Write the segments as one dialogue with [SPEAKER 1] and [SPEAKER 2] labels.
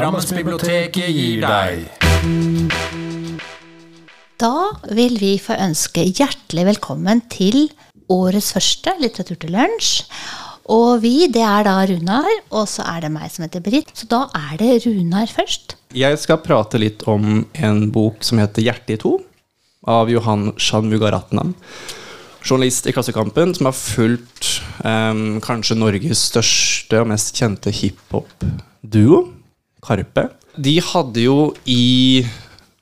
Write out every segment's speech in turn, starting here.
[SPEAKER 1] Drammensbiblioteket gir deg.
[SPEAKER 2] Da vil vi få ønske hjertelig velkommen til årets første Litteratur til lunsj. Og vi, det er da Runar, og så er det meg som heter Britt. Så da er det Runar først.
[SPEAKER 3] Jeg skal prate litt om en bok som heter 'Hjertet i to', av Johan Shanmugaratnam. Journalist i Klassekampen som har fulgt um, kanskje Norges største og mest kjente hiphop-duo, Karpe. De hadde jo i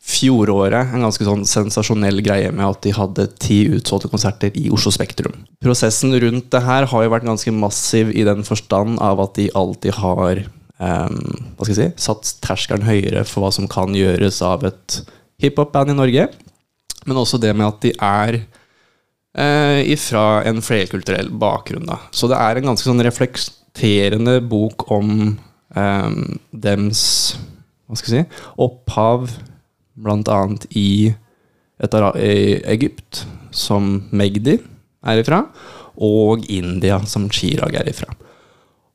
[SPEAKER 3] fjoråret en ganske sånn sensasjonell greie med at de hadde ti utsolgte konserter i Oslo Spektrum. Prosessen rundt det her har jo vært ganske massiv i den forstand av at de alltid har um, hva skal jeg si, satt terskelen høyere for hva som kan gjøres av et hiphop-band i Norge. Men også det med at de er uh, ifra en flerkulturell bakgrunn. Da. Så det er en ganske sånn reflekterende bok om um, dems hva skal si, opphav bl.a. i, i Egypt, som Magdi er ifra, og India, som Chirag er ifra.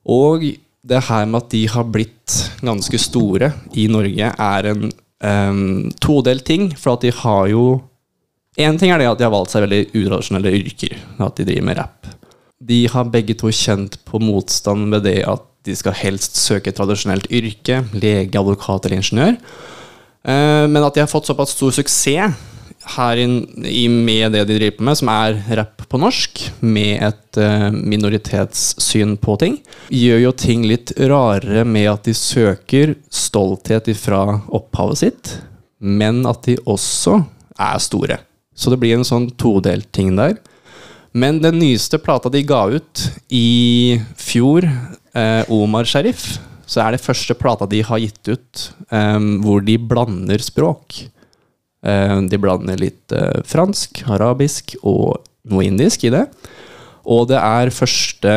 [SPEAKER 3] Og det her med at de har blitt ganske store i Norge, er en um, todelt ting. For at de har jo Én ting er det at de har valgt seg veldig utradisjonelle yrker. At de driver med rap. De har begge to kjent på motstand ved det at de skal helst søke et tradisjonelt yrke. Lege, advokat eller ingeniør. Uh, men at de har fått såpass stor suksess her i, med det de driver på med, som er rapp på norsk, med et uh, minoritetssyn på ting, gjør jo ting litt rarere med at de søker stolthet ifra opphavet sitt, men at de også er store. Så det blir en sånn todelt ting der. Men den nyeste plata de ga ut i fjor, eh, Omar Sharif, så er det første plata de har gitt ut eh, hvor de blander språk. Eh, de blander litt uh, fransk, arabisk og noe indisk i det. Og det er første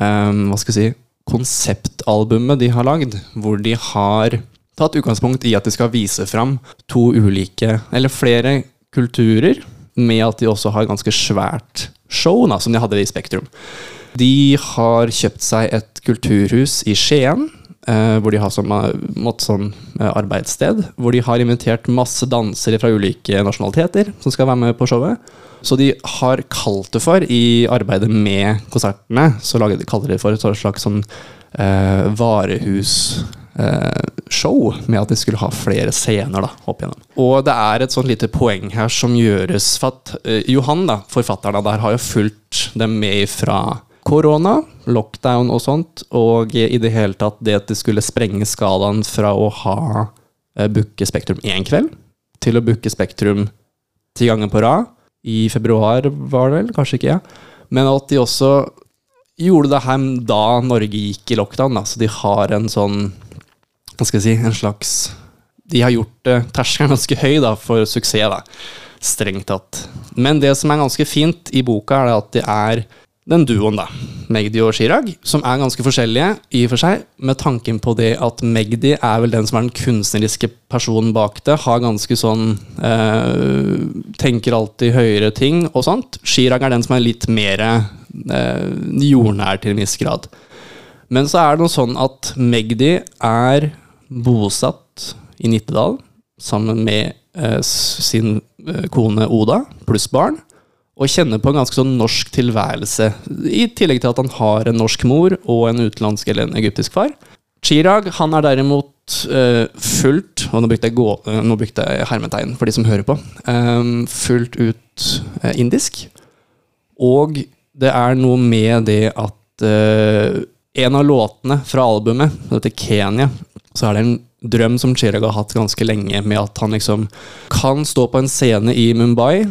[SPEAKER 3] um, hva skal jeg si, konseptalbumet de har lagd, hvor de har tatt utgangspunkt i at de skal vise fram to ulike, eller flere kulturer, med at de også har ganske svært show, da, som de hadde i Spektrum. De har kjøpt seg et kulturhus i Skien, eh, hvor de har som, sånn uh, arbeidssted. Hvor de har invitert masse dansere fra ulike nasjonaliteter som skal være med på showet. Så de har kalt det for, i arbeidet med konsertene, så kaller de det for et slags sånn uh, varehusshow, med at de skulle ha flere scener da, opp igjennom. Og det er et sånt lite poeng her som gjøres for at Johan, da, forfatteren der, har jo fulgt dem med fra korona, lockdown og sånt, og i det hele tatt det at de skulle sprenge skalaen fra å ha uh, booke Spektrum én kveld til å booke Spektrum ti ganger på rad. I februar, var det vel? Kanskje ikke, ja. Men at de også gjorde det her da Norge gikk i lockdown. Da. Så de har en sånn Hva skal jeg si En slags De har gjort uh, terskelen ganske høy da, for suksess, da. Strengt tatt. Men det som er ganske fint i boka, er at det er den duoen, da, Magdi og Chirag, som er ganske forskjellige i og for seg, med tanken på det at Magdi er vel den som er den kunstneriske personen bak det. Har ganske sånn eh, Tenker alltid høyere ting og sånt. Chirag er den som er litt mer eh, jordnær til en viss grad. Men så er det noe sånn at Magdi er bosatt i Nittedal sammen med eh, sin eh, kone Oda pluss barn og kjenner på en ganske sånn norsk tilværelse, i tillegg til at han har en norsk mor og en utenlandsk eller en egyptisk far. Chirag han er derimot eh, fullt Og nå brukte jeg, gå, uh, nå brukte jeg hermetegn for de som hører på. Eh, fullt ut uh, indisk. Og det er noe med det at en av låtene fra albumet, dette Kenya, så er det en drøm som Chirag har hatt ganske lenge, med at han liksom kan stå på en scene i Mumbai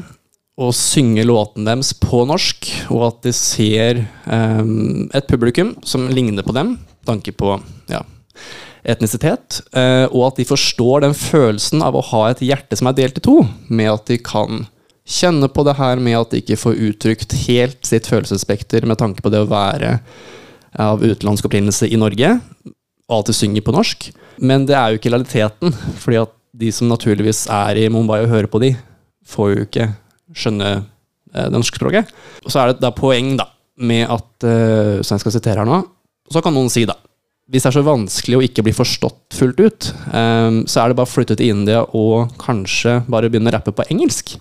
[SPEAKER 3] og synge låten deres på norsk, og at de ser um, et publikum som ligner på dem, tanke på ja, etnisitet, uh, og at de forstår den følelsen av å ha et hjerte som er delt i to, med at de kan kjenne på det her med at de ikke får uttrykt helt sitt følelsesspekter med tanke på det å være av utenlandsk opprinnelse i Norge, og alltid synger på norsk. Men det er jo ikke realiteten, fordi at de som naturligvis er i Mumbai og hører på de, får jo ikke skjønne eh, det norske språket. Og så er det da poeng da, med at, eh, som jeg skal sitere her nå Så kan noen si, da hvis det er så vanskelig å ikke bli forstått fullt ut, um, så er det bare å flytte til India og kanskje bare begynne å rappe på engelsk.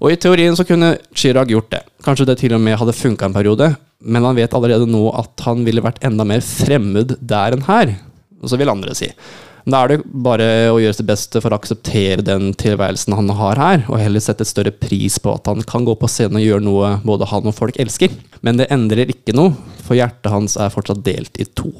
[SPEAKER 3] Og i teorien så kunne Chirag gjort det. Kanskje det til og med hadde funka en periode, men han vet allerede nå at han ville vært enda mer fremmed der enn her. Og så vil andre si. Da er det bare å gjøre sitt beste for å akseptere den tilværelsen han har her, og heller sette et større pris på at han kan gå på scenen og gjøre noe både han og folk elsker. Men det endrer ikke noe, for hjertet hans er fortsatt delt i to.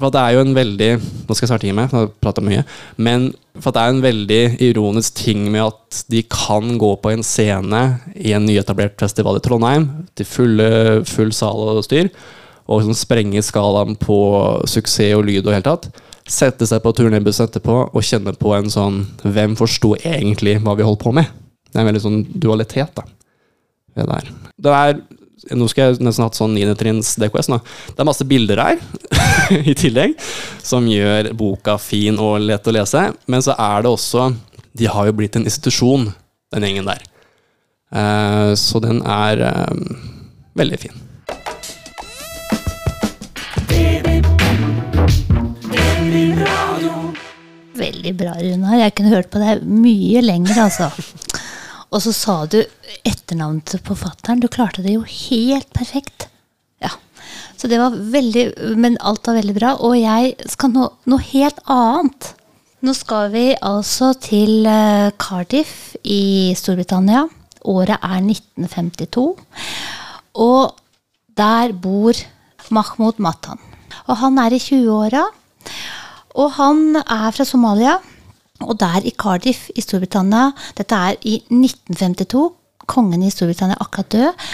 [SPEAKER 3] For det er jo en veldig Nå skal jeg starte med, jeg prater mye. Men for det er en veldig ironisk ting med at de kan gå på en scene i en nyetablert festival i Trondheim til fulle, full sal og styr, og liksom sprenge skalaen på suksess og lyd og helt tatt. Sette seg på turnébuss etterpå og kjenne på en sånn Hvem forsto egentlig hva vi holdt på med? Det er en veldig sånn dualitet, da. Det, det er nå skal jeg nesten hatt sånn niendetrinns DKS. nå. Det er masse bilder her i tillegg, som gjør boka fin og lett å lese. Men så er det også De har jo blitt en institusjon, den gjengen der. Uh, så den er uh, veldig fin.
[SPEAKER 2] Veldig bra, Runar. Jeg kunne hørt på deg mye lenger, altså. Og så sa du etternavnet til forfatteren. Du klarte det jo helt perfekt. Ja. Så det var veldig Men alt var veldig bra. Og jeg skal nå noe helt annet. Nå skal vi altså til eh, Cardiff i Storbritannia. Året er 1952. Og der bor Mahmoud Matan. Og han er i 20-åra. Og han er fra Somalia. Og der i Cardiff i Storbritannia, dette er i 1952, kongen i Storbritannia akkurat død.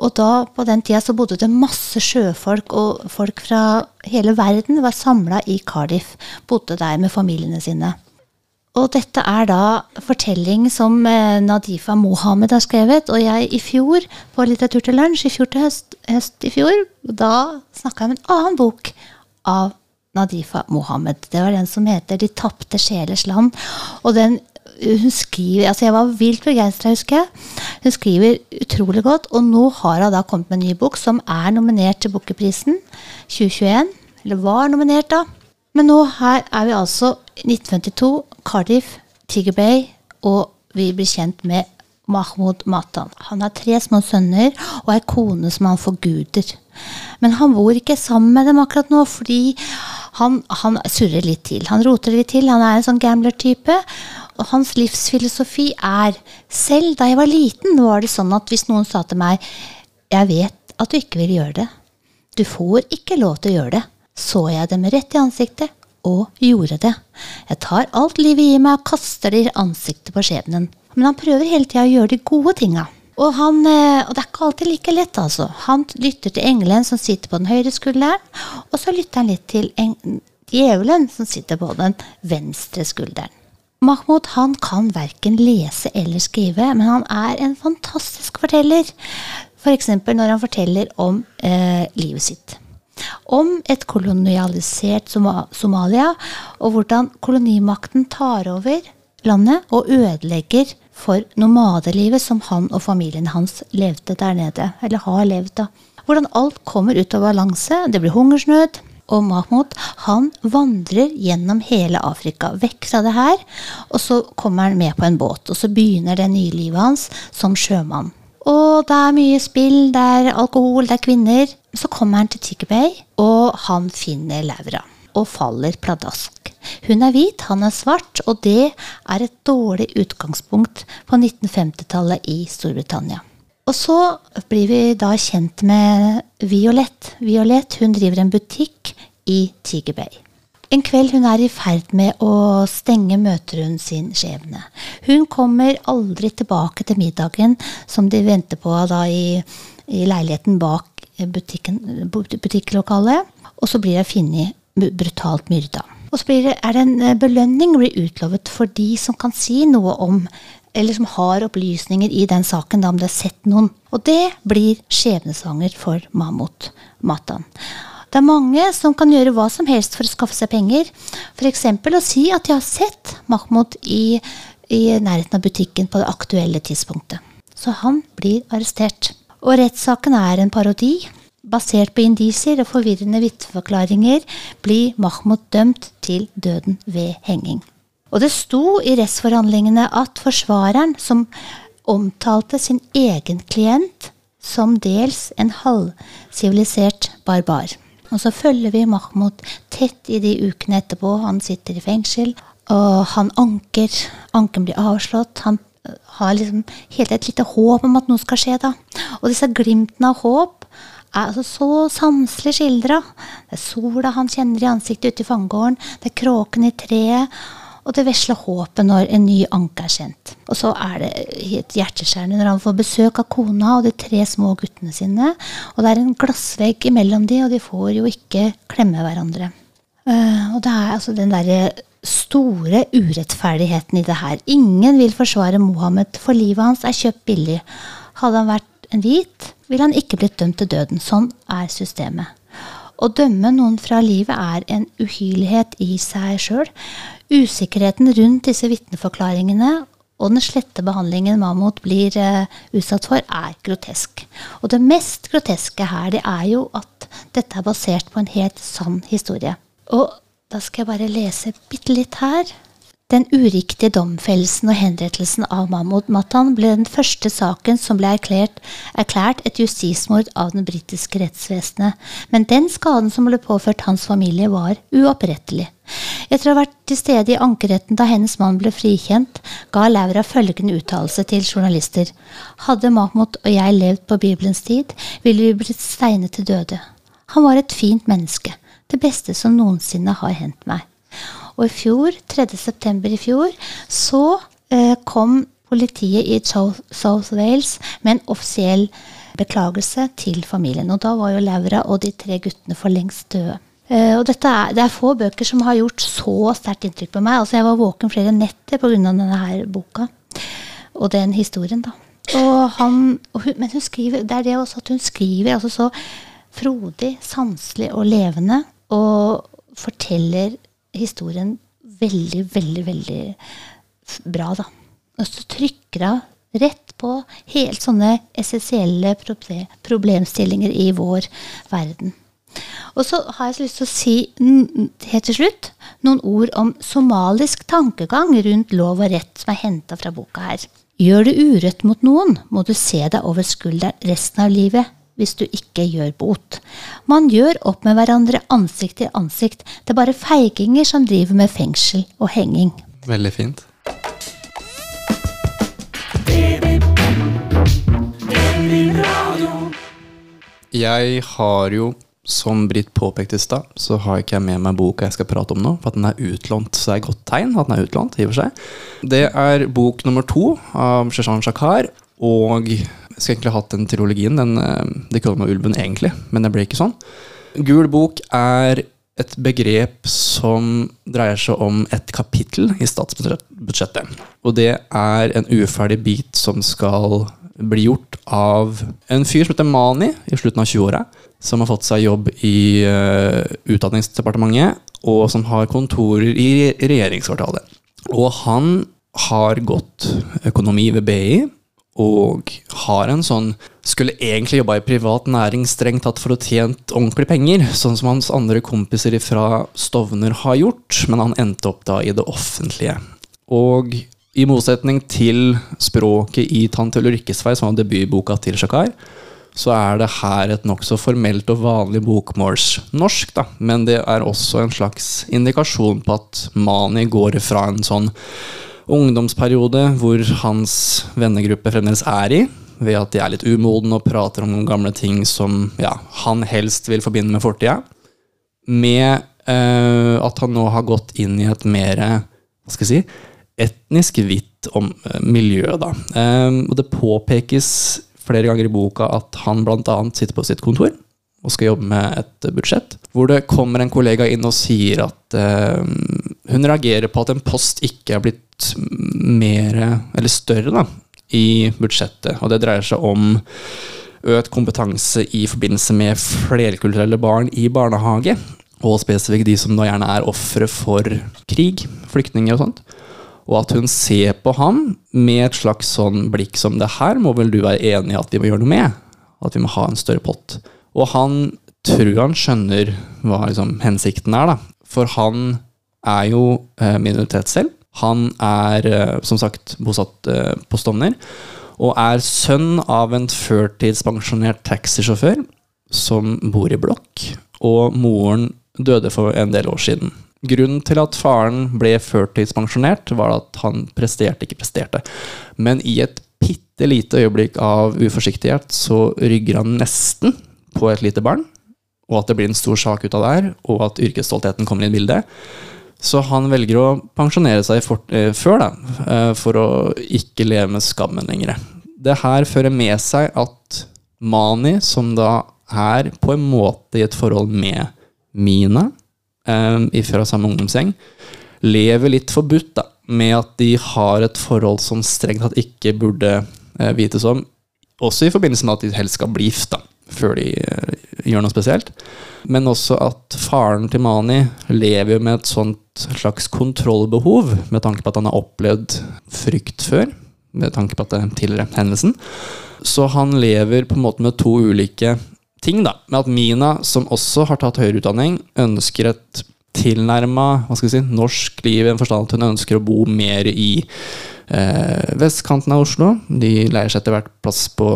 [SPEAKER 2] Og da, på den tida så bodde det masse sjøfolk, og folk fra hele verden var samla i Cardiff. Bodde der med familiene sine. Og dette er da fortelling som eh, Nadifa Mohammed har skrevet. Og jeg i fjor, på Litteratur til lunsj, i fjor til høst, høst i fjor, da snakka jeg om en annen bok av Nadifa Mohammed. Det var den som heter 'De tapte sjelers land'. Og den hun skriver, altså Jeg var vilt begeistra, husker jeg. Hun skriver utrolig godt. Og nå har hun da kommet med en ny bok som er nominert til Bookerprisen 2021. Eller var nominert, da. Men nå her er vi altså 1952, Cardiff, Tiger Bay, og vi blir kjent med Mahmoud Matan. Han har tre små sønner og ei kone som han forguder. Men han bor ikke sammen med dem akkurat nå, fordi han, han surrer litt til. Han roter litt til. Han er en sånn gambler-type. Og hans livsfilosofi er Selv da jeg var liten, var det sånn at hvis noen sa til meg Jeg vet at du ikke vil gjøre det. Du får ikke lov til å gjøre det. Så jeg dem rett i ansiktet og gjorde det. Jeg tar alt livet gir meg og kaster det i ansiktet på skjebnen. Men han prøver hele tida å gjøre de gode tinga. Og, han, eh, og, det er ikke alltid like lett, altså. Han lytter til engelen som sitter på den høyre skulderen, og så lytter han litt til djevelen som sitter på den venstre skulderen. Mahmoud han kan verken lese eller skrive, men han er en fantastisk forteller. F.eks. For når han forteller om eh, livet sitt. Om et kolonialisert Somalia, og hvordan kolonimakten tar over landet og ødelegger for nomadelivet som han og familien hans levde der nede, eller har levd da. Hvordan alt kommer ut av balanse, det blir hungersnød. Og Mahmoud han vandrer gjennom hele Afrika, vekk fra det her. Og så kommer han med på en båt, og så begynner det nye livet hans som sjømann. Og det er mye spill, det er alkohol, det er kvinner. Så kommer han til Tiger Bay, og han finner Laura. Og faller pladask. Hun er hvit, han er svart, og det er et dårlig utgangspunkt på 1950-tallet i Storbritannia. Og så blir vi da kjent med Violette. Violette hun driver en butikk i Tiger Bay. En kveld hun er i ferd med å stenge, møter hun sin skjebne. Hun kommer aldri tilbake til middagen som de venter på da i, i leiligheten bak butikken, butikklokalet. Og så blir hun funnet brutalt myrda. Og så det, er det en eh, belønning blir utlovet for de som kan si noe om eller som har opplysninger i den saken, da om det har sett noen. Og det blir skjebnesanger for Mahmoud Matan. Det er mange som kan gjøre hva som helst for å skaffe seg penger. F.eks. å si at de har sett Mahmoud i, i nærheten av butikken på det aktuelle tidspunktet. Så han blir arrestert. Og rettssaken er en parodi. Basert på indisier og forvirrende vitneforklaringer blir Mahmoud dømt til døden ved henging. Og det sto i rettsforhandlingene at forsvareren, som omtalte sin egen klient som dels en halvsivilisert barbar. Og så følger vi Mahmoud tett i de ukene etterpå. Han sitter i fengsel, og han anker. Anken blir avslått. Han øh, har liksom hele et lite håp om at noe skal skje, da. Og disse glimtene av håp er altså så sanselig skildra. Det er sola han kjenner i ansiktet ute i fangegården, det er kråkene i treet, og det vesle håpet når en ny anke er kjent. Og så er det helt hjerteskjærende når han får besøk av kona og de tre små guttene sine. Og det er en glassvegg imellom de, og de får jo ikke klemme hverandre. Uh, og det er altså den derre store urettferdigheten i det her. Ingen vil forsvare Mohammed, for livet hans er kjøpt billig. Hadde han vært en hvit, ville han ikke blitt dømt til døden. Sånn er systemet. Å dømme noen fra livet er en uhyrlighet i seg sjøl. Usikkerheten rundt disse vitneforklaringene og den slette behandlingen Mahmoud blir uh, utsatt for, er grotesk. Og det mest groteske her, det er jo at dette er basert på en helt sann historie. Og da skal jeg bare lese bitte litt her. Den uriktige domfellelsen og henrettelsen av Mahmoud Matan ble den første saken som ble erklært, erklært et justismord av den britiske rettsvesenet, men den skaden som ble påført hans familie, var uopprettelig. Etter å ha vært til stede i ankeretten da hennes mann ble frikjent, ga Laura følgende uttalelse til journalister. Hadde Mahmoud og jeg levd på Bibelens tid, ville vi blitt steinet til døde. Han var et fint menneske, det beste som noensinne har hendt meg. Og i fjor, 3. september i fjor, så eh, kom politiet i South Wales med en offisiell beklagelse til familien. Og da var jo Laura og de tre guttene for lengst døde. Uh, og er, Det er få bøker som har gjort så sterkt inntrykk på meg. Altså Jeg var våken flere netter pga. denne her boka og den historien. da. Og han, og hun, men hun skriver, det er det også at hun skriver altså så frodig, sanselig og levende. Og forteller historien veldig, veldig, veldig bra, da. Og så trykker hun rett på helt sånne essensielle problemstillinger i vår verden. Og så har jeg lyst til å si helt til slutt noen ord om somalisk tankegang rundt lov og rett som er henta fra boka her. Gjør du urett mot noen, må du se deg over skulderen resten av livet hvis du ikke gjør bot. Man gjør opp med hverandre ansikt til ansikt. Det er bare feiginger som driver med fengsel og henging.
[SPEAKER 3] Veldig fint. Jeg har jo, som Britt påpekte i stad, så har ikke jeg med meg boka jeg skal prate om nå, for at den er utlånt. Så det er et godt tegn at den er utlånt, i og for seg. Det er bok nummer to av Sheshan Shakar, og skulle egentlig hatt den trilogien. Den, uh, det kaller meg Ulven egentlig, men det ble ikke sånn. Gul bok er et begrep som dreier seg om et kapittel i statsbudsjettet. Og det er en uferdig bit som skal bli gjort av en fyr som heter Mani i slutten av 20-åra. Som har fått seg jobb i uh, Utdanningsdepartementet, og som har kontorer i regjeringskvartalet. Og han har gått økonomi ved BI og har en sånn Skulle egentlig jobba i privat næring strengt tatt for å tjent ordentlig penger, sånn som hans andre kompiser fra Stovner har gjort, men han endte opp da i det offentlige. Og i motsetning til språket i Tante Ulrikkes vei, som var debutboka til Shakar, så er det her et nokså formelt og vanlig bokmålsnorsk, da. Men det er også en slags indikasjon på at Mani går fra en sånn ungdomsperiode hvor hans vennegruppe fremdeles er i, ved at de er litt umodne og prater om noen gamle ting som ja, han helst vil forbinde med fortida, med uh, at han nå har gått inn i et mer hva skal jeg si, etnisk hvitt om, uh, miljø. Da. Um, og det påpekes flere ganger i boka at han bl.a. sitter på sitt kontor og skal jobbe med et budsjett, hvor det kommer en kollega inn og sier at uh, hun reagerer på at en post ikke er blitt mer, eller større, da, i budsjettet. Og det dreier seg om økt kompetanse i forbindelse med flerkulturelle barn i barnehage. Og spesifikt de som da gjerne er ofre for krig, flyktninger og sånt. Og at hun ser på ham med et slags sånn blikk som det her må vel du være enig i at vi må gjøre noe med? At vi må ha en større pott. Og han tror han skjønner hva liksom, hensikten er, da. For han er jo eh, minoritet selv. Han er eh, som sagt bosatt eh, på Stovner. Og er sønn av en førtidspensjonert taxisjåfør som bor i blokk. Og moren døde for en del år siden. Grunnen til at faren ble førtidspensjonert, var at han presterte, ikke presterte. Men i et bitte lite øyeblikk av uforsiktighet så rygger han nesten på et lite barn. Og at det blir en stor sak ut av det her, og at yrkesstoltheten kommer inn i bildet. Så han velger å pensjonere seg for, eh, før, da, eh, for å ikke leve med skammen lenger. Det her fører med seg at Mani, som da er på en måte i et forhold med Mina, eh, fra samme ungdomsgjeng, lever litt forbudt da, med at de har et forhold som strengt tatt ikke burde eh, vites om. Også i forbindelse med at de helst skal bli gift, da, før de eh, gjør noe spesielt. Men også at faren til Mani lever jo med et sånt slags kontrollbehov, med tanke på at han har opplevd frykt før, med tanke på at det er tidligere hendelsen. Så han lever på en måte med to ulike ting, da. Med at Mina, som også har tatt høyere utdanning, ønsker et tilnærma si, norsk liv i en forstand at hun ønsker å bo mer i eh, vestkanten av Oslo. De leier seg etter hvert plass på,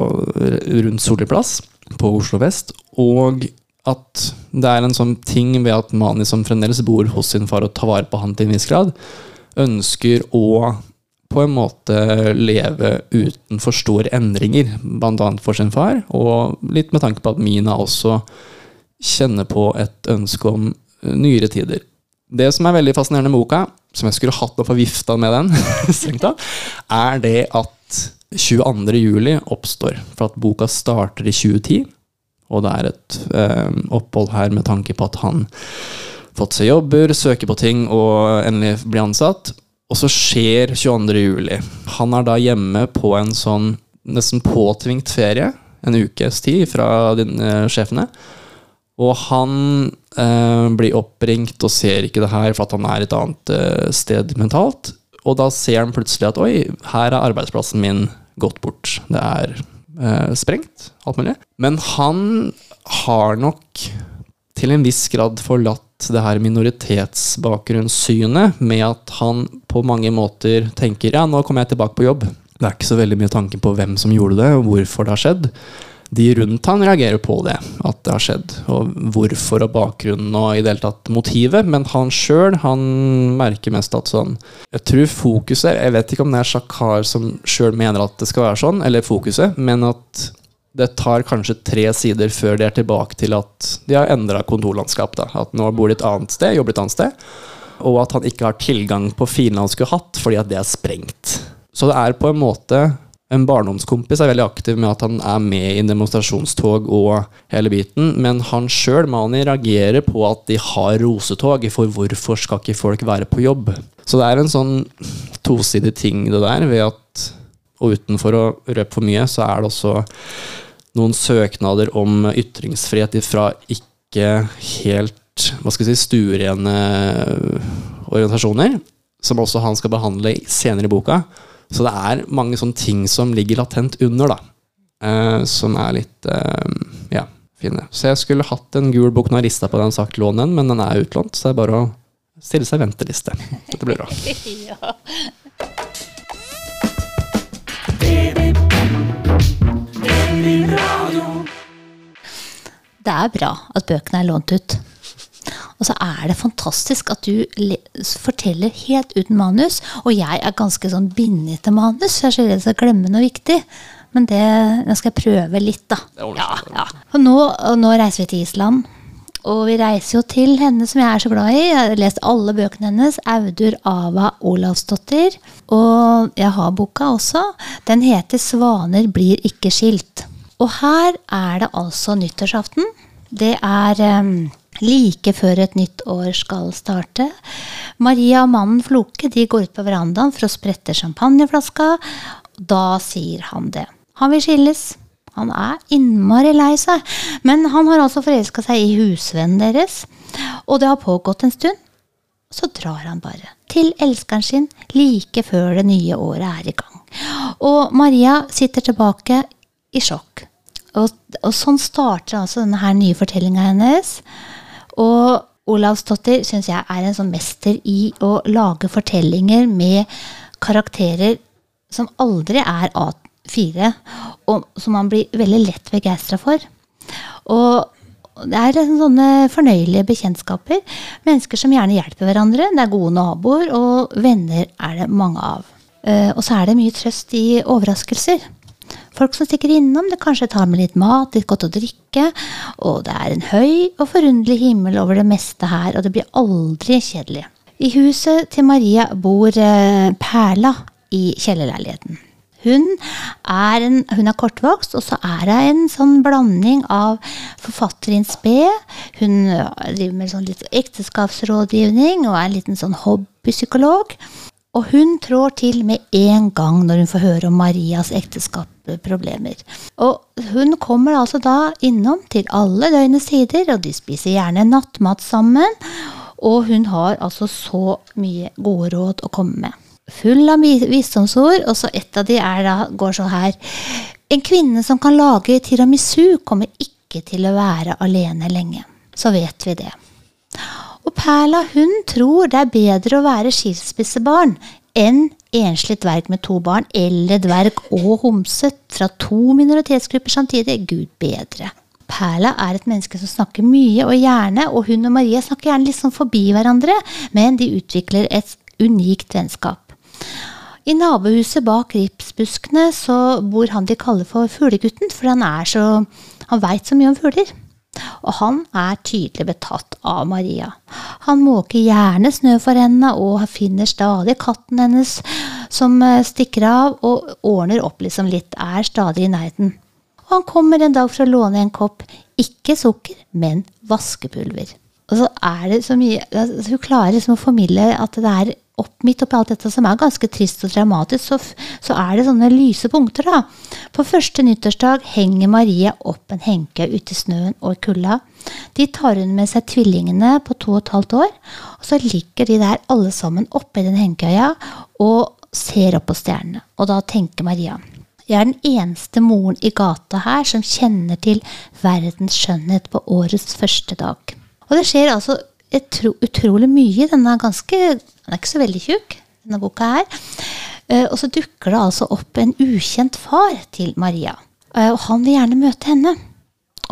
[SPEAKER 3] rundt Solli plass, på Oslo vest. Og at det er en sånn ting ved at Mani, som fremdeles bor hos sin far og tar vare på han til en viss grad, ønsker å på en måte leve uten for store endringer, bl.a. for sin far, og litt med tanke på at Mina også kjenner på et ønske om nyere tider. Det som er veldig fascinerende med boka, som jeg skulle hatt noe for vifta med den, er det at 22. juli oppstår. For at boka starter i 2010, og det er et eh, opphold her med tanke på at han fått seg jobber, søker på ting og endelig blir ansatt. Og så skjer 22. juli. Han er da hjemme på en sånn nesten påtvingt ferie, en ukes tid fra din, eh, sjefene. Og han eh, blir oppringt og ser ikke det her for at han er et annet eh, sted mentalt. Og da ser han plutselig at oi, her er arbeidsplassen min gått bort. Det er eh, sprengt, alt mulig. Men han har nok til en viss grad forlatt det her minoritetsbakgrunnssynet med at han på mange måter tenker ja, nå kommer jeg tilbake på jobb. Det er ikke så veldig mye tanke på hvem som gjorde det, og hvorfor det har skjedd. De rundt han reagerer på det, at det har skjedd, og hvorfor og bakgrunnen og i det hele tatt motivet. Men han sjøl, han merker mest at sånn Jeg tror fokuset Jeg vet ikke om det er Shakar som sjøl mener at det skal være sånn, eller fokuset, men at det tar kanskje tre sider før de er tilbake til at de har endra kontorlandskap. Da. At nå bor de et annet sted, jobber et annet sted. Og at han ikke har tilgang på filene han skulle hatt, fordi at det er sprengt. Så det er på en måte En barndomskompis er veldig aktiv med at han er med i demonstrasjonstog og hele biten, men han sjøl, Mani, reagerer på at de har rosetog, for hvorfor skal ikke folk være på jobb? Så det er en sånn tosidig ting, det der, ved at Og utenfor å røpe for mye, så er det også noen søknader om ytringsfrihet fra ikke helt hva skal jeg si, stuerene organisasjoner, som også han skal behandle senere i boka. Så det er mange sånne ting som ligger latent under, da. Eh, som er litt eh, ja, fine. Så jeg skulle hatt en gul bok. når jeg rista på den sagt lån men den er utlånt, så det er bare å stille seg venteliste. Dette blir bra. ja.
[SPEAKER 2] Det er bra at bøkene er lånt ut. Og så er det fantastisk at du forteller helt uten manus. Og jeg er ganske sånn bindet til manus, jeg er så redd for å glemme noe viktig. Men det nå skal jeg prøve litt, da. Ja, ja. Og nå, og nå reiser vi til Island. Og vi reiser jo til henne som jeg er så glad i. Jeg har lest alle bøkene hennes. Audur Ava Olavsdottir. Og jeg har boka også. Den heter 'Svaner blir ikke skilt'. Og her er det altså nyttårsaften. Det er um, like før et nytt år skal starte. Maria og mannen Floke de går ut på verandaen for å sprette champagneflaska. Da sier han det. Han vil skilles. Han er innmari lei seg. Men han har altså forelska seg i husvennen deres. Og det har pågått en stund. Så drar han bare til elskeren sin like før det nye året er i gang. Og Maria sitter tilbake i sjokk. Og, og sånn starter altså denne her nye fortellinga hennes. Og Olavsdottir syns jeg er en sånn mester i å lage fortellinger med karakterer som aldri er A4, og som man blir veldig lett begeistra for. Og det er liksom sånne fornøyelige bekjentskaper. Mennesker som gjerne hjelper hverandre. Det er gode naboer, og venner er det mange av. Eh, og så er det mye trøst i overraskelser. Folk som stikker innom, det kanskje tar med litt mat, litt godt å drikke. Og det er en høy og forunderlig himmel over det meste her, og det blir aldri kjedelig. I huset til Maria bor eh, Perla i kjellerleiligheten. Hun er, en, hun er kortvokst, og så er hun en sånn blanding av forfatterens sped. Hun driver med sånn litt ekteskapsrådgivning og er en liten sånn hobbypsykolog. Og hun trår til med en gang når hun får høre om Marias ekteskapsproblemer. Og hun kommer altså da innom til alle døgnets tider, og de spiser gjerne nattmat sammen. Og hun har altså så mye gode råd å komme med full av visdomsord, og så et av de er da, går så her. En kvinne som kan lage tiramisu, kommer ikke til å være alene lenge. Så vet vi det. Og Perla hun tror det er bedre å være skilsmissebarn enn enslig dverg med to barn, eller dverg og homse fra to minoritetsgrupper samtidig. Gud bedre. Perla er et menneske som snakker mye og gjerne, og hun og Maria snakker gjerne litt sånn forbi hverandre, men de utvikler et unikt vennskap. I nabohuset bak ripsbuskene så bor han de kaller for Fuglegutten, for han er så Han veit så mye om fugler. Og han er tydelig betatt av Maria. Han måker gjerne snø for henne og finner stadig katten hennes som eh, stikker av, og ordner opp liksom litt, er stadig i nærheten. Og han kommer en dag for å låne en kopp, ikke sukker, men vaskepulver. Og så er det så mye altså, Hun klarer liksom å formidle at det er opp, midt oppi alt dette som er ganske trist og dramatisk, så, så, er det sånne lyse punkter, da. På første nyttårsdag henger Marie opp en henke ute i snøen og i kulda. De tar hun med seg tvillingene på to og et halvt år, og så ligger de der alle sammen oppi den hengekøya og ser opp på stjernene. Og da tenker Maria jeg er den eneste moren i gata her som kjenner til verdens skjønnhet på årets første dag. Og det skjer altså utrolig mye. i denne ganske Den er ikke så veldig tjukk, denne boka her. Uh, og så dukker det altså opp en ukjent far til Maria. Uh, og han vil gjerne møte henne.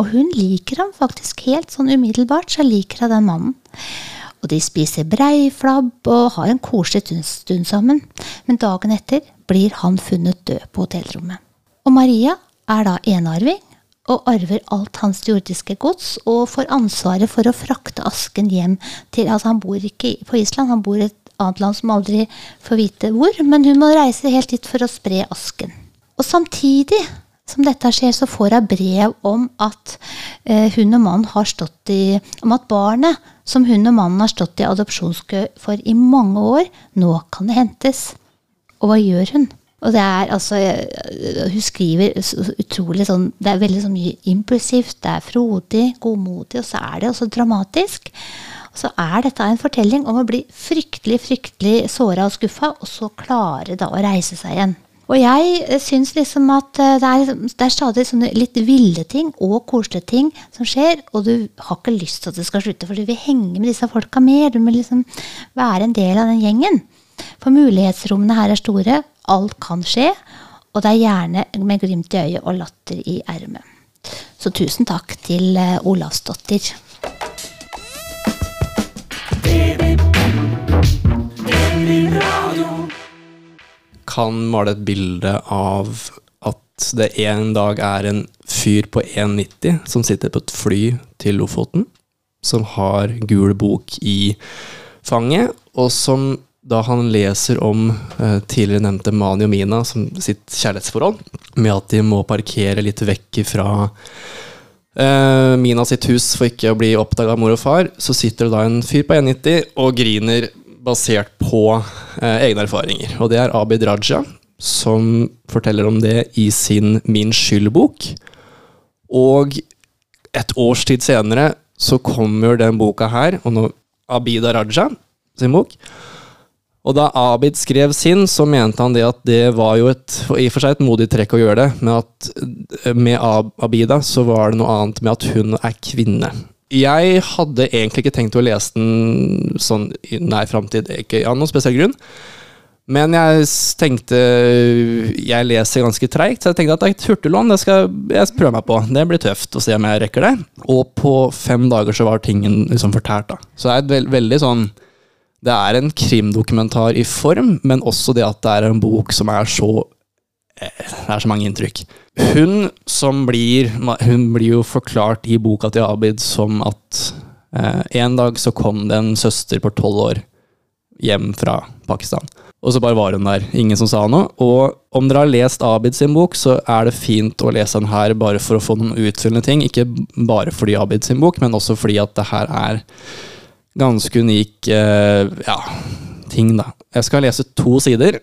[SPEAKER 2] Og hun liker ham faktisk helt sånn umiddelbart. Så liker hun den mannen. Og de spiser breiflabb og har en koselig stund sammen. Men dagen etter blir han funnet død på hotellrommet. Og Maria er da enarving og arver alt hans jordiske gods og får ansvaret for å frakte asken hjem til Altså, han bor ikke på Island, han bor et annet land som aldri får vite hvor, men hun må reise helt dit for å spre asken. Og samtidig som dette skjer, så får hun brev om at eh, hun og mannen har stått i Om at barnet som hun og mannen har stått i adopsjonskø for i mange år, nå kan det hentes. Og hva gjør hun? Og det er altså Hun skriver utrolig sånn Det er veldig så mye impulsivt, det er frodig, godmodig, og så er det også dramatisk. Så er dette en fortelling om å bli fryktelig, fryktelig såra og skuffa, og så klare da å reise seg igjen. Og jeg syns liksom at eh, det er, det er, stadig sånne litt ville ting og koselige ting som skjer, og du har ikke lyst til at det skal slutte, for du vil henge med disse folka mer. Du må liksom være en del av den gjengen. For mulighetsrommene her er store, alt kan skje, og det er gjerne med glimt i øyet og latter i ermet. Så tusen takk til eh, Olavsdottir.
[SPEAKER 3] Kan male et bilde av at det en dag er en fyr på 1,90 som sitter på et fly til Lofoten, som har gul bok i fanget, og som da han leser om eh, tidligere nevnte Mani og Mina som sitt kjærlighetsforhold, med at de må parkere litt vekk fra eh, Mina sitt hus for ikke å bli oppdaga av mor og far, så sitter det da en fyr på 1,90 og griner basert på eh, egne erfaringer. Og det er Abid Raja som forteller om det i sin Min skyld-bok. Og et års tid senere så kommer den boka her, og nå Abida Raja sin bok. Og da Abid skrev sin, så mente han det at det var jo et i for seg et modig trekk å gjøre det, med at med Abida så var det noe annet med at hun er kvinne. Jeg hadde egentlig ikke tenkt å lese den sånn i nær framtid, ikke av noen spesiell grunn. Men jeg tenkte Jeg leser ganske treigt, så jeg tenkte at et hurtiglån det skal jeg prøve meg på. Det blir tøft å se om jeg rekker det. Og på fem dager så var tingen liksom fortært, da. Så det er et veld, veldig sånn Det er en krimdokumentar i form, men også det at det er en bok som er så Det er så mange inntrykk. Hun som blir Hun blir jo forklart i boka til Abid som at eh, en dag så kom det en søster på tolv år hjem fra Pakistan. Og så bare var hun der. Ingen som sa noe. Og om dere har lest Abid sin bok, så er det fint å lese den her bare for å få noen utfyllende ting. Ikke bare fordi Abid sin bok, men også fordi at det her er ganske unik eh, ja, ting, da. Jeg skal lese to sider.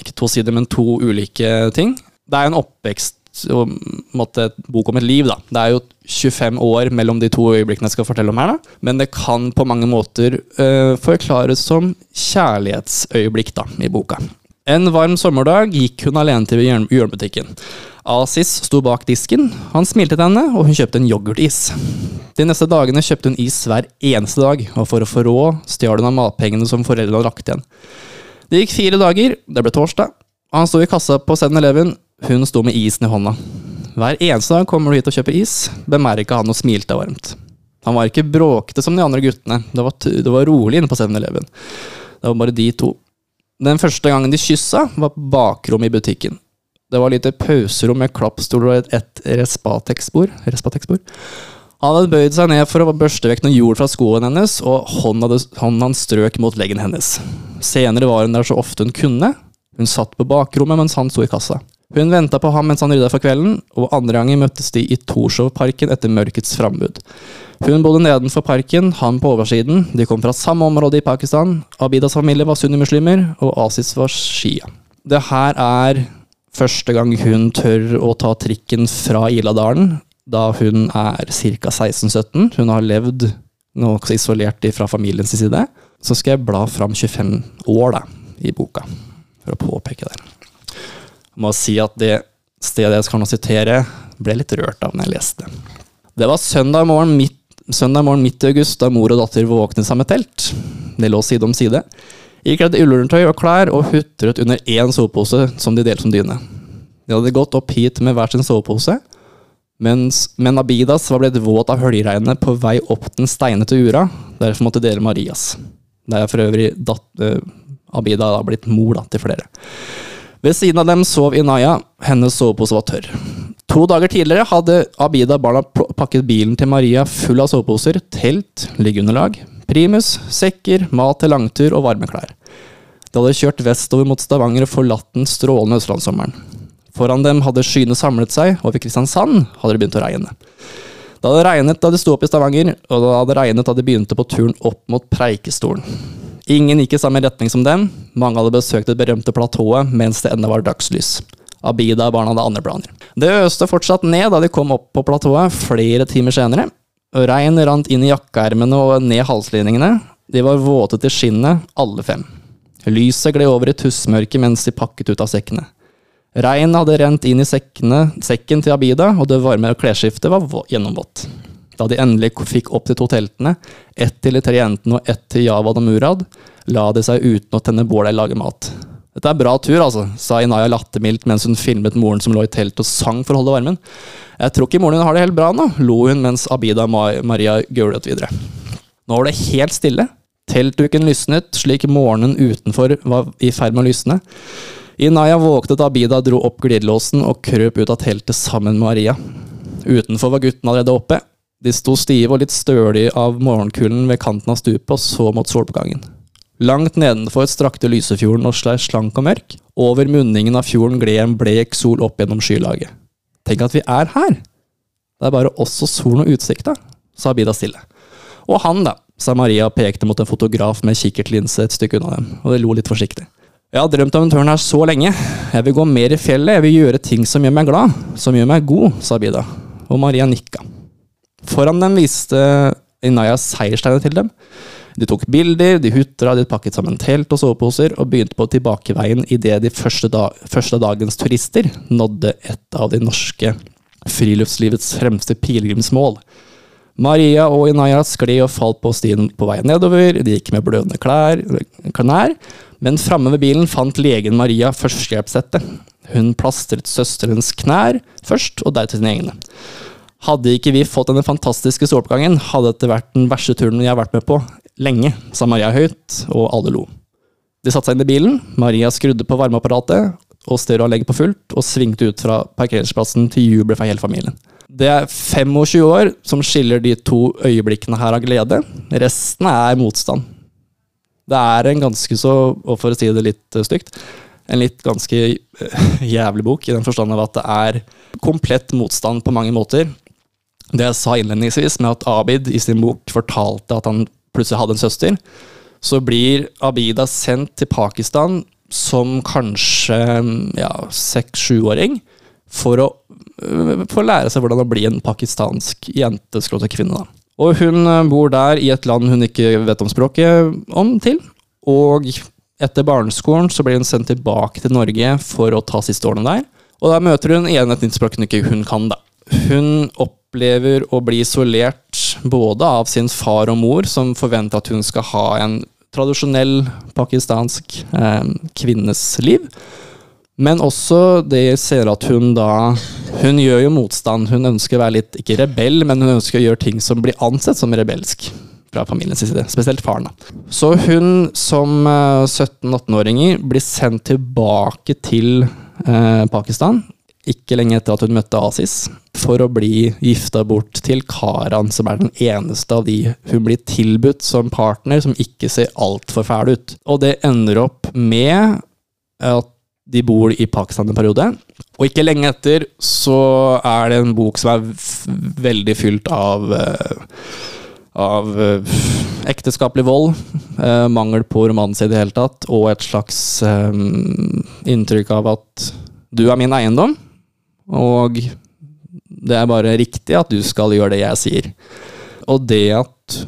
[SPEAKER 3] Ikke to sider, men to ulike ting. Det er en oppvekst et bok om et liv, da. Det er jo 25 år mellom de to øyeblikkene jeg skal fortelle om her, da. Men det kan på mange måter uh, forklares som kjærlighetsøyeblikk, da, i boka. En varm sommerdag gikk hun alene til hjørn- hjørnebutikken. Asis sto bak disken, han smilte til henne, og hun kjøpte en yoghurtis. De neste dagene kjøpte hun is hver eneste dag, og for å få råd stjal hun av matpengene som foreldrene hadde lagt igjen. Det gikk fire dager, det ble torsdag, han sto i kassa på 7-Eleven, hun sto med isen i hånda. Hver eneste dag kommer du hit og kjøper is, bemerka han og smilte varmt. Han var ikke bråkete som de andre guttene, det var, det var rolig inne på 7-Eleven. Det var bare de to. Den første gangen de kyssa, var på bakrommet i butikken. Det var lite pauserom med klappstoler og et, et Respatex-bord. Han hadde bøyd seg ned for å børste vekk noe jord fra skoen hennes, og hånden, hadde, hans strøk mot leggen hennes. Senere var hun der så ofte hun kunne. Hun satt på bakrommet mens han sto i kassa. Hun venta på ham mens han rydda for kvelden, og andre ganger møttes de i Torshov-parken etter mørkets frambud. Hun bodde nedenfor parken, han på oversiden. De kom fra samme område i Pakistan. Abidas familie var sunnimuslimer, og Asis var shia. Det her er første gang hun tør å ta trikken fra Iladalen, da hun er ca. 16-17. Hun har levd noe isolert fra familiens side. Så skal jeg bla fram 25 år da, i boka, for å påpeke det. Jeg må si at det stedet jeg skal nå sitere, ble litt rørt av når jeg leste det. Var søndag morgen midt, søndag morgen midt i august da mor og datter våknet seg med telt. De lå side om side. Ikledd ullundertøy og klær og hutret under én sovepose som de delte som dyne. De hadde gått opp hit med hver sin sovepose, mens, men Abidas var blitt våt av høljeregnet på vei opp den steinete ura. Derfor måtte de dele Marias. Det er for øvrig datt, uh, Abida har blitt mor da, til flere. Ved siden av dem sov Inaya. Hennes sovepose var tørr. To dager tidligere hadde Abida barna pakket bilen til Maria full av soveposer, telt, liggeunderlag, primus, sekker, mat til langtur og varmeklær. De hadde kjørt vestover mot Stavanger og forlatt den strålende østlandssommeren. Foran dem hadde skyene samlet seg, og ved Kristiansand hadde det begynt å regne. Det hadde regnet da de sto opp i Stavanger, og det hadde regnet da de begynte på turen opp mot Preikestolen. Ingen gikk i samme retning som dem, mange hadde besøkt det berømte platået mens det ennå var dagslys. Abida og barna hadde andre planer. Det øste fortsatt ned da de kom opp på platået flere timer senere. Regn rant inn i jakkeermene og ned halslinjene. De var våte til skinnet, alle fem. Lyset gled over i tussmørket mens de pakket ut av sekkene. Regn hadde rent inn i sekkene, sekken til Abida, og det varme klesskiftet var vå- gjennomvått. Da de endelig fikk opp de to teltene, ett til de tre jentene og ett til Javad og Murad, la de seg uten å tenne bål eller lage mat. Dette er bra tur, altså, sa Inaya lattermildt mens hun filmet moren som lå i teltet og sang for å holde varmen. Jeg tror ikke moren din har det helt bra nå, lo hun mens Abida og Maria gaulet videre. Nå var det helt stille. Teltduken lysnet, slik morgenen utenfor var i ferd med å lysne. Inaya våknet da Abida dro opp glidelåsen og krøp ut av teltet sammen med Maria. Utenfor var guttene allerede oppe. De sto stive og litt stølige av morgenkulden ved kanten av stupet og så mot soloppgangen. Langt nedenfor strakte Lysefjorden og slei slank og mørk. Over munningen av fjorden gled en blek sol opp gjennom skylaget. Tenk at vi er her! Det er bare oss og solen og utsikta, sa Abida stille. Og han, da, sa Maria og pekte mot en fotograf med kikkertlinse et stykke unna dem, og de lo litt forsiktig. Jeg har drømt om en tørn her så lenge. Jeg vil gå mer i fjellet, jeg vil gjøre ting som gjør meg glad, som gjør meg god, sa Bida. og Maria nikka. Foran dem viste Inaya seiersteinen til dem. De tok bilder, de hutra, de pakket sammen telt og soveposer, og begynte på tilbakeveien idet de første, dag, første dagens turister nådde et av de norske friluftslivets fremste pilegrimsmål. Maria og Inaya skled og falt på stien på vei nedover, de gikk med blødende klær, knær, men framme ved bilen fant legen Maria førstehjelpssettet. Hun plastret søsterens knær først, og deretter sine egne. Hadde ikke vi fått denne fantastiske soloppgangen, hadde dette vært den verste turen jeg har vært med på lenge, sa Maria høyt, og alle lo. De satte seg inn i bilen, Maria skrudde på varmeapparatet og stereoanlegget på fullt, og svingte ut fra parkeringsplassen til jubel for hele familien. Det er 25 år som skiller de to øyeblikkene her av glede. Resten er motstand. Det er en ganske så, og for å si det litt stygt, en litt ganske jævlig bok, i den forstand av at det er komplett motstand på mange måter. Det jeg sa innledningsvis, med at Abid i sin bok fortalte at han plutselig hadde en søster, så blir Abida sendt til Pakistan som kanskje ja, seks-sjuåring for å øh, lære seg hvordan å bli en pakistansk jente kvinne. Da. Og hun øh, bor der i et land hun ikke vet om språket om til. Og etter barneskolen så blir hun sendt tilbake til Norge for å ta siste årene der. Og der møter hun igjen et nytt språk hun ikke kan, da. Hun opplever å bli isolert både av sin far og mor, som forventer at hun skal ha en tradisjonell pakistansk eh, kvinnes liv. Men også det ser at hun da Hun gjør jo motstand. Hun ønsker å være litt, ikke rebell, men hun ønsker å gjøre ting som blir ansett som rebelsk fra familiens side. Spesielt faren. Så hun som 17-18-åringer blir sendt tilbake til eh, Pakistan. Ikke lenge etter at hun møtte Asis, for å bli gifta bort til Karan, som er den eneste av de hun blir tilbudt som partner, som ikke ser altfor fæl ut. Og det ender opp med at de bor i Pakistan en periode. Og ikke lenge etter så er det en bok som er veldig fylt av uh, av uh, ekteskapelig vold, uh, mangel på romanse i det hele tatt, og et slags inntrykk av at du er min eiendom, og det er bare riktig at du skal gjøre det jeg sier. Og det at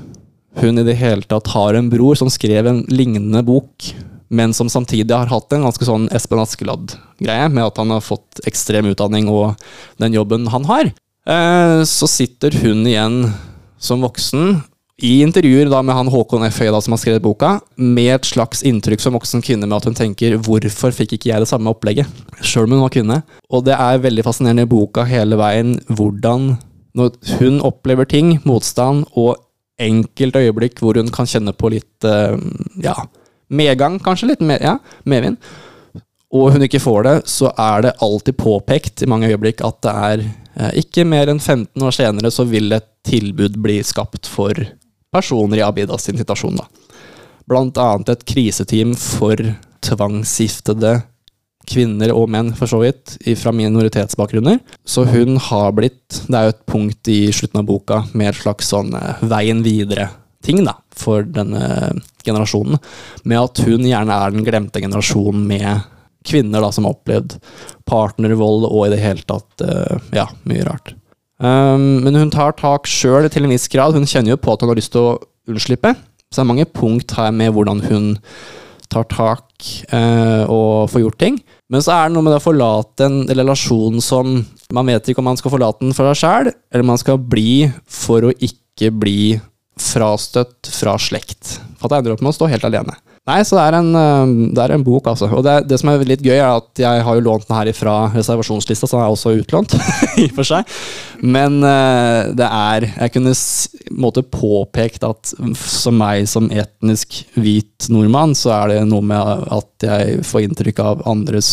[SPEAKER 3] hun i det hele tatt har en bror som skrev en lignende bok men som samtidig har hatt en ganske sånn Espen Askeladd-greie, med at han har fått ekstrem utdanning og den jobben han har. Eh, så sitter hun igjen som voksen i intervjuer da med han Håkon F. Høie som har skrevet boka, med et slags inntrykk som voksen kvinne med at hun tenker 'hvorfor fikk ikke jeg det samme opplegget', sjøl om hun var kvinne. Og det er veldig fascinerende i boka hele veien hvordan når hun opplever ting, motstand, og enkelte øyeblikk hvor hun kan kjenne på litt eh, ja, medgang, kanskje, litt med, ja, medvind, og hun ikke får det, så er det alltid påpekt i mange øyeblikk at det er eh, ikke mer enn 15 år senere så vil et tilbud bli skapt for personer i Abidas sin situasjon. da. Blant annet et kriseteam for tvangsgiftede kvinner og menn, for så vidt, fra minoritetsbakgrunner. Så hun har blitt Det er jo et punkt i slutten av boka med et slags sånn eh, veien videre ting da, for denne generasjonen, med at hun gjerne er den glemte generasjonen med kvinner da, som har opplevd partnervold og i det hele tatt uh, ja, mye rart. Um, men hun tar tak sjøl til en viss grad. Hun kjenner jo på at hun har lyst til å unnslippe. Så det er mange punkt her med hvordan hun tar tak uh, og får gjort ting. Men så er det noe med det å forlate en relasjon som Man vet ikke om man skal forlate den for seg sjæl, eller man skal bli for å ikke bli frastøtt fra slekt. For at jeg ender opp med å stå helt alene. Nei, så det er en, eh, det er en bok, altså. Og det, det, som er litt gøy, er at jeg har jo lånt den her fra reservasjonslista, så den er også utlånt, i og for seg. Men uh, det er Jeg kunne måte påpekt at som meg som etnisk hvit nordmann, så er det noe med at jeg får inntrykk av andres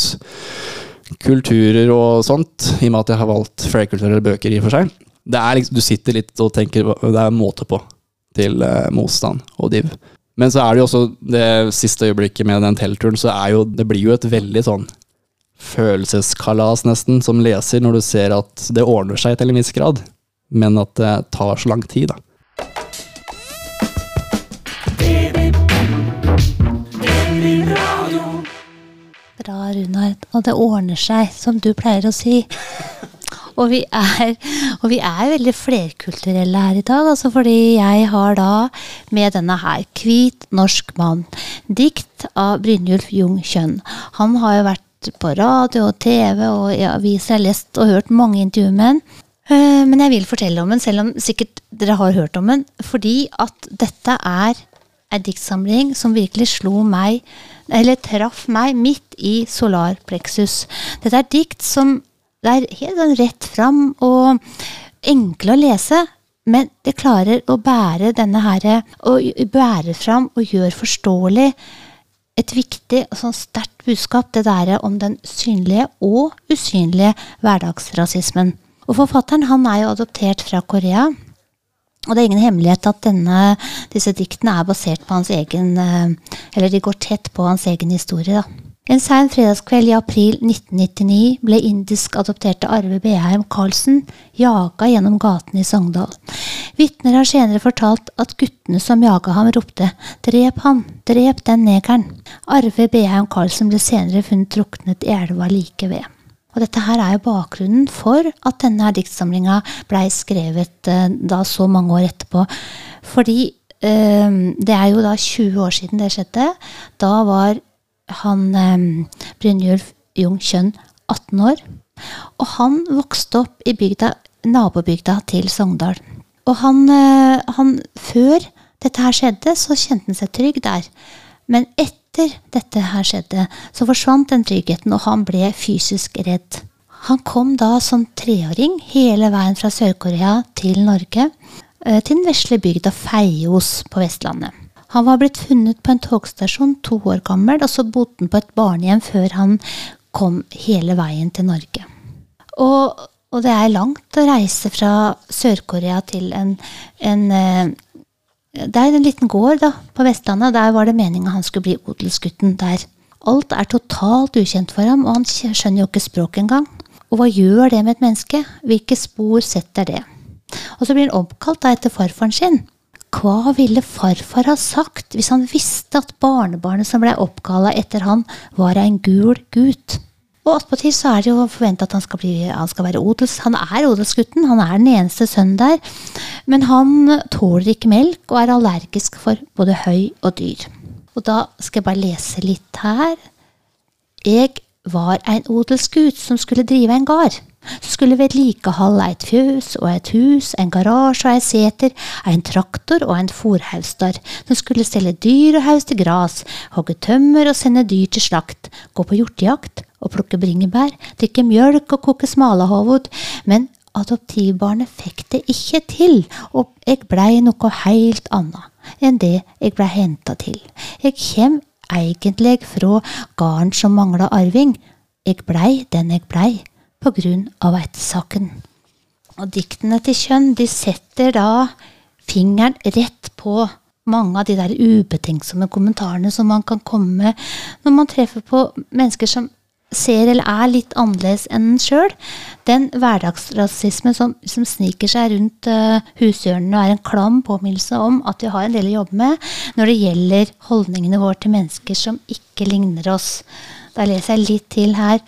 [SPEAKER 3] kulturer og sånt, i og med at jeg har valgt flerkulturelle bøker, i og for seg. Det er liksom, Du sitter litt og tenker Det er en måte på til uh, motstand og div. Men så er det jo også det siste øyeblikket med den teltturen, så er jo Det blir jo et veldig sånn følelseskalas, nesten, som leser, når du ser at det ordner seg til en viss grad, men at det tar så lang tid, da.
[SPEAKER 2] Bra, Runar. Og det ordner seg, som du pleier å si. Og vi, er, og vi er veldig flerkulturelle her i dag, altså fordi jeg har da med denne her 'Hvit norsk mann', dikt av Brynjulf Jung Kjønn. Han har jo vært på radio og TV og i aviser, jeg har lest og hørt mange intervjuer med han. Eh, Men jeg vil fortelle om den, selv om sikkert dere har hørt om den, fordi at dette er en diktsamling som virkelig slo meg, eller traff meg midt i solarpleksus. Dette er dikt som det er helt sånn rett fram og enkle å lese, men det klarer å bære denne her, og bære fram og gjør forståelig et viktig og sånn sterkt budskap, det der om den synlige og usynlige hverdagsrasismen. Og forfatteren han er jo adoptert fra Korea. Og det er ingen hemmelighet at denne, disse diktene er basert på hans egen eh, Eller de går tett på hans egen historie, da. En sein fredagskveld i april 1999 ble indisk adopterte Arve Beheim Karlsen jaga gjennom gatene i Sogndal. Vitner har senere fortalt at guttene som jaga ham, ropte 'drep han, drep den negeren'. Arve Beheim Karlsen ble senere funnet druknet i elva like ved. Og dette her er jo bakgrunnen for at denne diktsamlinga blei skrevet eh, da så mange år etterpå. Fordi eh, det er jo da 20 år siden det skjedde. Da var han eh, Brynjulf Jung Kjønn 18 år. Og han vokste opp i bygda, nabobygda til Sogndal. Og han, eh, han Før dette her skjedde, så kjente han seg trygg der. Men etter dette her skjedde, så forsvant den tryggheten, og han ble fysisk redd. Han kom da som treåring hele veien fra Sør-Korea til Norge, eh, til den vesle bygda Feios på Vestlandet. Han var blitt funnet på en togstasjon to år gammel, og så bodde han på et barnehjem før han kom hele veien til Norge. Og, og det er langt å reise fra Sør-Korea til en, en eh, Det er en liten gård da, på Vestlandet, der var det meninga han skulle bli odelsgutten der. Alt er totalt ukjent for ham, og han skjønner jo ikke språket engang. Og hva gjør det med et menneske? Hvilke spor setter det? Og så blir han oppkalt da etter farfaren sin. Hva ville farfar ha sagt hvis han visste at barnebarnet som blei oppkalla etter han, var en gul gutt? Og attpåtil så er det jo forventa at han skal, bli, han skal være odels... Han er odelsgutten, han er den eneste sønnen der. Men han tåler ikke melk og er allergisk for både høy og dyr. Og da skal jeg bare lese litt her. Jeg var en odelsgutt som skulle drive en gard. Som skulle vedlikeholde et fjøs og et hus, en garasje og ei seter, en traktor og en fòrhaustar. Som skulle stelle dyr og hauste gras, hogge tømmer og sende dyr til slakt, gå på hjortejakt og plukke bringebær, drikke mjølk og koke smalahoved. Men adoptivbarnet fikk det ikke til, og jeg blei noe heilt anna enn det jeg blei henta til. Jeg kjem egentlig fra garden som mangla arving. Jeg blei den jeg blei, av ættesaken. Og diktene til Kjønn de setter da fingeren rett på mange av de der ubetenksomme kommentarene som man kan komme med når man treffer på mennesker som ser eller er litt annerledes enn en sjøl. Den hverdagsrasismen som, som sniker seg rundt uh, hushjørnene og er en klam påminnelse om at vi har en del å jobbe med når det gjelder holdningene våre til mennesker som ikke ligner oss. Da leser jeg litt til her.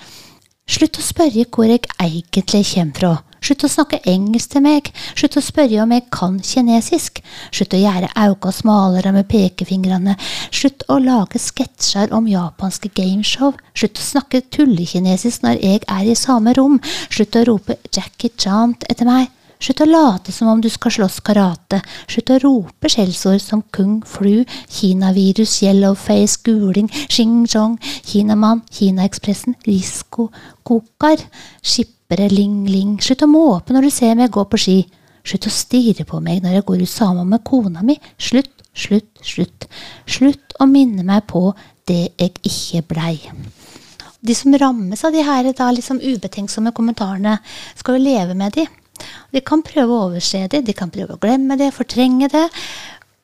[SPEAKER 2] Slutt å spørre hvor jeg egentlig kommer fra. Slutt å snakke engelsk til meg. Slutt å spørre om jeg kan kinesisk. Slutt å gjøre auga smalere med pekefingrene. Slutt å lage sketsjer om japanske gameshow. Slutt å snakke tullekinesisk når jeg er i samme rom. Slutt å rope Jackie Chant etter meg. Slutt å late som om du skal slåss karate. Slutt å rope skjellsord som kung flu, kinavirus, yellowface, guling, xing-chong, kinamann, Kinaekspressen, Risko, kokar, skippere, ling-ling. Slutt å måpe når du ser meg gå på ski. Slutt å stirre på meg når jeg går ut sammen med kona mi. Slutt, slutt, slutt. Slutt å minne meg på det jeg ikke blei. De som rammes av de her da, liksom ubetenksomme kommentarene, skal jo leve med de. De kan prøve å overse det, de kan prøve å glemme det, fortrenge det,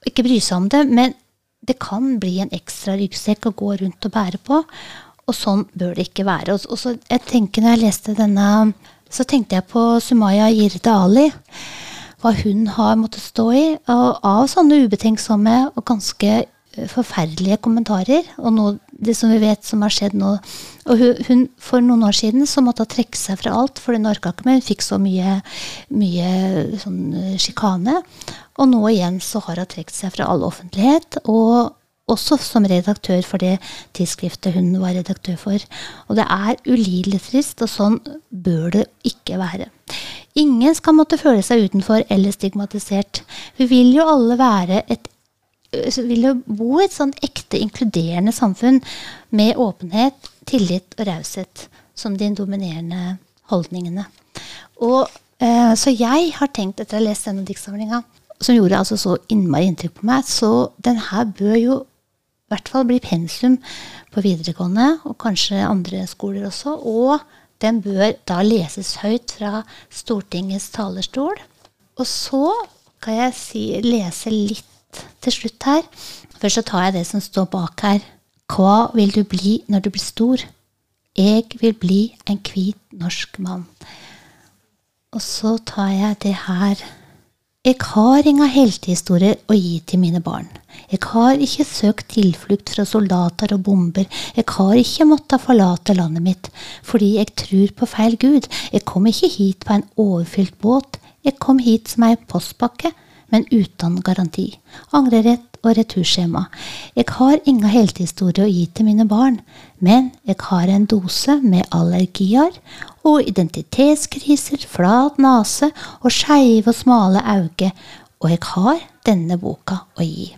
[SPEAKER 2] ikke bry seg om det, men det kan bli en ekstra ryggsekk å gå rundt og bære på. Og sånn bør det ikke være. Og så jeg tenker når jeg leste denne, så tenkte jeg på Sumaya Jirde Ali. Hva hun har måttet stå i av sånne ubetenksomme og ganske forferdelige kommentarer. Og noe, det som vi vet som har skjedd nå. Og hun, hun, For noen år siden så måtte hun trekke seg fra alt, for hun orka ikke mer. Hun fikk så mye, mye sånn eh, sjikane. Og nå igjen så har hun trukket seg fra all offentlighet. og også som redaktør for det tidsskriftet hun var redaktør for. Og det er ulidelig trist, og sånn bør det ikke være. Ingen skal måtte føle seg utenfor eller stigmatisert. Vi vil jo alle være et vil jo bo i et sånn ekte inkluderende samfunn med åpenhet, tillit og raushet som de dominerende holdningene. Og, eh, så jeg har tenkt, etter å ha lest denne diktsamlinga, som gjorde altså så innmari inntrykk på meg, så den her bør jo i hvert fall bli pensum på videregående, og kanskje andre skoler også. Og den bør da leses høyt fra Stortingets talerstol. Og så kan jeg si, lese litt til slutt her. Først så tar jeg det som står bak her. Hva vil du bli når du blir stor? Jeg vil bli en hvit norsk mann. Og så tar jeg det her. Jeg har ingen heltehistorier å gi til mine barn. Jeg har ikke søkt tilflukt fra soldater og bomber. Jeg har ikke måttet forlate landet mitt fordi jeg tror på feil gud. Jeg kom ikke hit på en overfylt båt. Jeg kom hit som ei postpakke men uten garanti. Angrerett og returskjema. Jeg har ingen heltehistorie å gi til mine barn, men jeg har en dose med allergier og identitetskriser, flat nese og skeive og smale øyne, og jeg har denne boka å gi.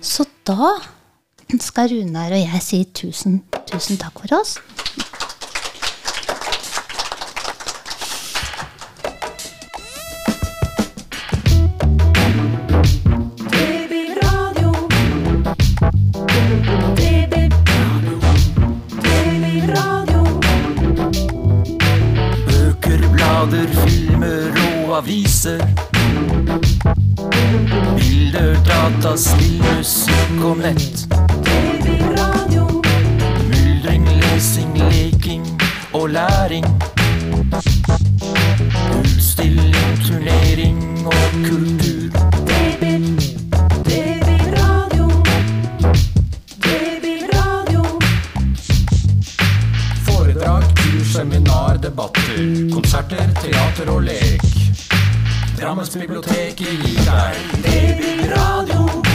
[SPEAKER 2] Så da skal Runar og jeg si tusen, tusen takk for oss.
[SPEAKER 1] Aviser. Bilder, data, spill, musikk og nett. TV, radio. Myldring, lesing, leking og læring. Utstilling, turnering og kultur. TV, TV, radio. TV, radio. Foredrag, kurs, seminar, debatter. Konserter, teater og lek. Drammensbiblioteket gir deg blir Radio.